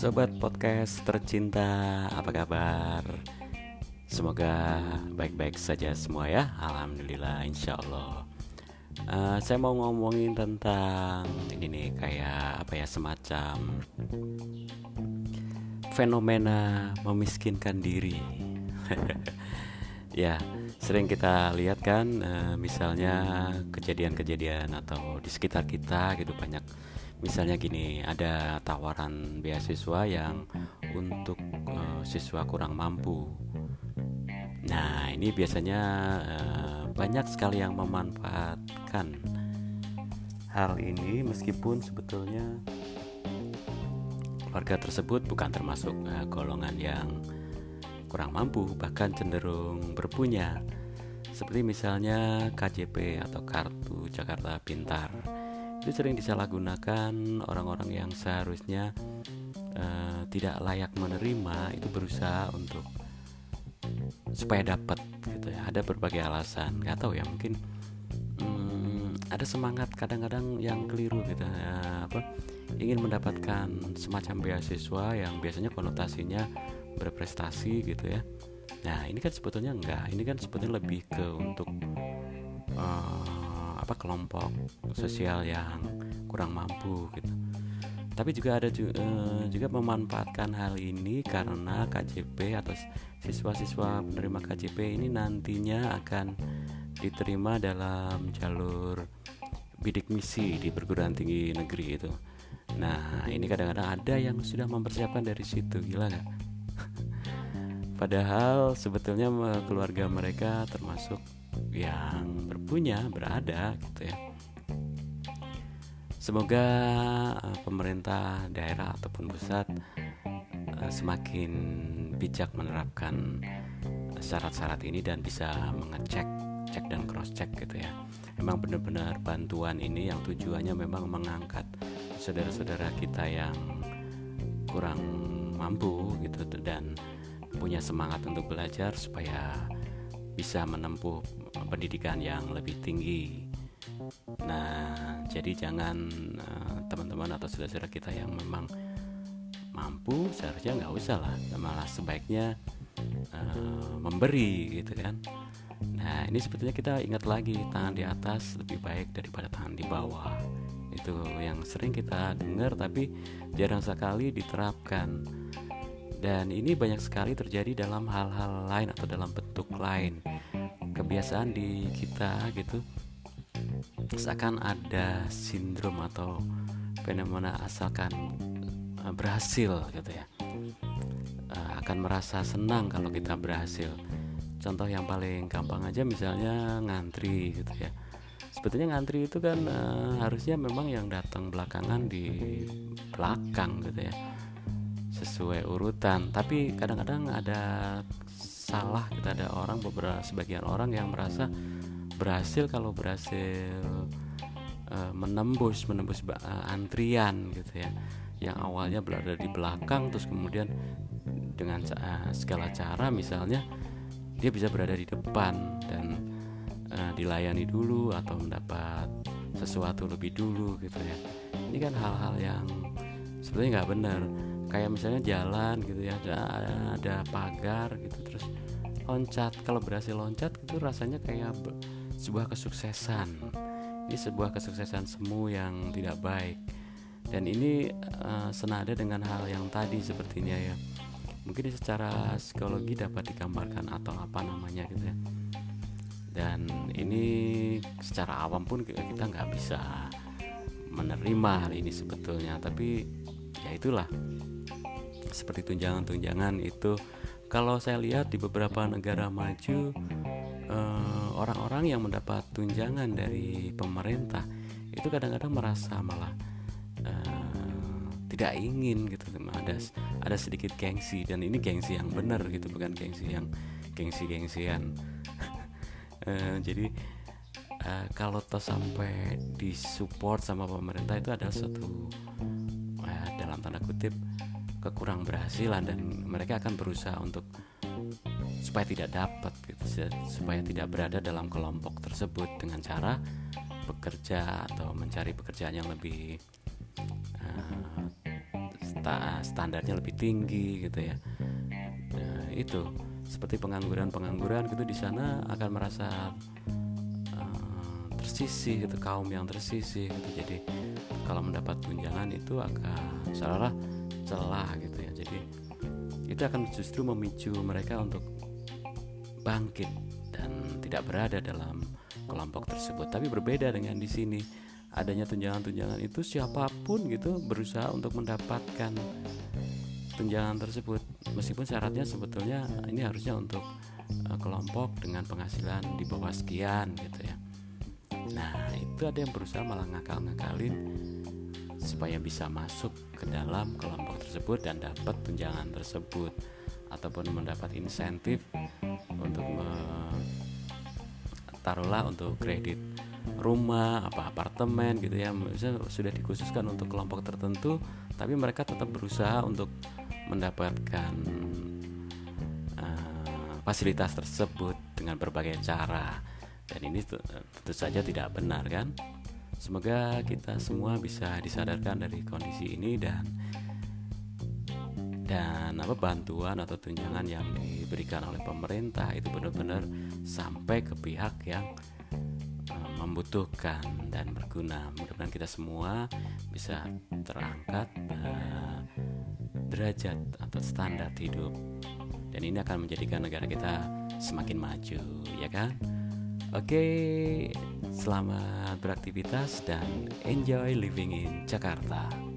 Sobat podcast tercinta, apa kabar? Semoga baik-baik saja semua ya. Alhamdulillah insya Allah. Uh, Saya mau ngomongin tentang ini nih kayak apa ya semacam Fenomena memiskinkan diri Ya sering kita lihat kan uh, misalnya kejadian-kejadian atau di sekitar kita gitu banyak. Misalnya gini ada tawaran beasiswa yang untuk uh, siswa kurang mampu. Nah, ini biasanya uh, banyak sekali yang memanfaatkan hal ini meskipun sebetulnya warga tersebut bukan termasuk golongan yang kurang mampu, bahkan cenderung berpunya. Seperti misalnya KJP atau Kartu Jakarta Pintar. Itu sering disalahgunakan orang-orang yang seharusnya uh, tidak layak menerima itu berusaha untuk supaya dapat gitu ya ada berbagai alasan nggak tahu ya mungkin hmm, ada semangat kadang-kadang yang keliru gitu ya, apa ingin mendapatkan semacam beasiswa yang biasanya konotasinya berprestasi gitu ya nah ini kan sebetulnya enggak ini kan sebetulnya lebih ke untuk uh, apa kelompok sosial yang kurang mampu gitu tapi juga ada juga, uh, juga memanfaatkan hal ini karena KJP atau siswa-siswa penerima KJP ini nantinya akan diterima dalam jalur bidik misi di perguruan tinggi negeri itu. Nah, ini kadang-kadang ada yang sudah mempersiapkan dari situ, gila nggak? Padahal sebetulnya keluarga mereka termasuk yang berpunya, berada gitu ya. Semoga eh, pemerintah daerah ataupun pusat Eh, semakin bijak menerapkan syarat-syarat ini dan bisa mengecek cek dan cross check gitu ya memang benar-benar bantuan ini yang tujuannya memang mengangkat saudara-saudara kita yang kurang mampu gitu dan punya semangat untuk belajar supaya bisa menempuh pendidikan yang lebih tinggi. Nah, jadi jangan eh, teman-teman uh, atau saudara-saudara kita yang memang mampu seharusnya nggak usah lah. Malah sebaiknya uh, memberi gitu kan. Nah ini sebetulnya kita ingat lagi tangan di atas lebih baik daripada tangan di bawah. Itu yang sering kita dengar tapi jarang sekali diterapkan dan ini banyak sekali terjadi dalam hal-hal lain atau dalam bentuk lain. Kebiasaan di kita gitu. Seakan ada sindrom atau fenomena asalkan Eh, berhasil gitu ya. Uh, akan merasa senang kalau kita berhasil. Contoh yang paling gampang aja misalnya ngantri gitu ya. Sebetulnya ngantri itu kan uh, harusnya memang yang datang belakangan di belakang gitu ya sesuai urutan. Tapi kadang-kadang ada salah kita gitu, ada orang beberapa sebagian orang yang merasa berhasil kalau berhasil uh, menembus menembus uh, antrian gitu ya. Yang awalnya berada di belakang terus kemudian dengan uh, segala cara misalnya dia bisa berada di depan dan uh, dilayani dulu atau mendapat sesuatu lebih dulu gitu ya. Ini kan hal-hal yang sebenarnya nggak benar kayak misalnya jalan gitu ya ada, ada pagar gitu terus loncat. Kalau berhasil loncat itu rasanya kayak sebuah kesuksesan. Ini sebuah kesuksesan semu yang tidak baik. Dan ini uh, senada dengan hal yang tadi sepertinya ya. Mungkin secara psikologi dapat digambarkan atau apa namanya gitu ya. Dan ini secara awam pun kita nggak bisa menerima hal ini sebetulnya. Tapi ya itulah seperti tunjangan-tunjangan itu kalau saya lihat di beberapa negara maju eh, orang-orang yang mendapat tunjangan dari pemerintah itu kadang-kadang merasa malah tidak ingin gitu ada ada sedikit gengsi dan ini gengsi yang benar gitu bukan gengsi yang gengsi gengsian uh, jadi uh, kalau toh sampai disupport sama pemerintah itu ada suatu uh, dalam tanda kutip kekurang berhasilan dan mereka akan berusaha untuk supaya tidak dapat gitu supaya tidak berada dalam kelompok tersebut dengan cara bekerja atau mencari pekerjaan yang lebih uh, standarnya lebih tinggi gitu ya. Nah, itu seperti pengangguran-pengangguran gitu di sana akan merasa uh, tersisih gitu kaum yang tersisih gitu. Jadi kalau mendapat tunjangan itu akan salah celah gitu ya. Jadi itu akan justru memicu mereka untuk bangkit dan tidak berada dalam kelompok tersebut. Tapi berbeda dengan di sini adanya tunjangan-tunjangan itu siapa pun gitu berusaha untuk mendapatkan tunjangan tersebut. Meskipun syaratnya sebetulnya ini harusnya untuk uh, kelompok dengan penghasilan di bawah sekian gitu ya. Nah itu ada yang berusaha malah ngakal-ngakalin supaya bisa masuk ke dalam kelompok tersebut dan dapat tunjangan tersebut ataupun mendapat insentif untuk taruhlah untuk kredit rumah apa apartemen gitu ya. Misalnya sudah dikhususkan untuk kelompok tertentu tapi mereka tetap berusaha untuk mendapatkan uh, fasilitas tersebut dengan berbagai cara. Dan ini tentu saja tidak benar kan semoga kita semua bisa disadarkan dari kondisi ini dan dan apa bantuan atau tunjangan yang diberikan oleh pemerintah itu benar-benar sampai ke pihak yang membutuhkan dan berguna. Mudah-mudahan kita semua bisa terangkat uh, derajat atau standar hidup. Dan ini akan menjadikan negara kita semakin maju, ya kan? Oke, selamat beraktivitas dan enjoy living in Jakarta.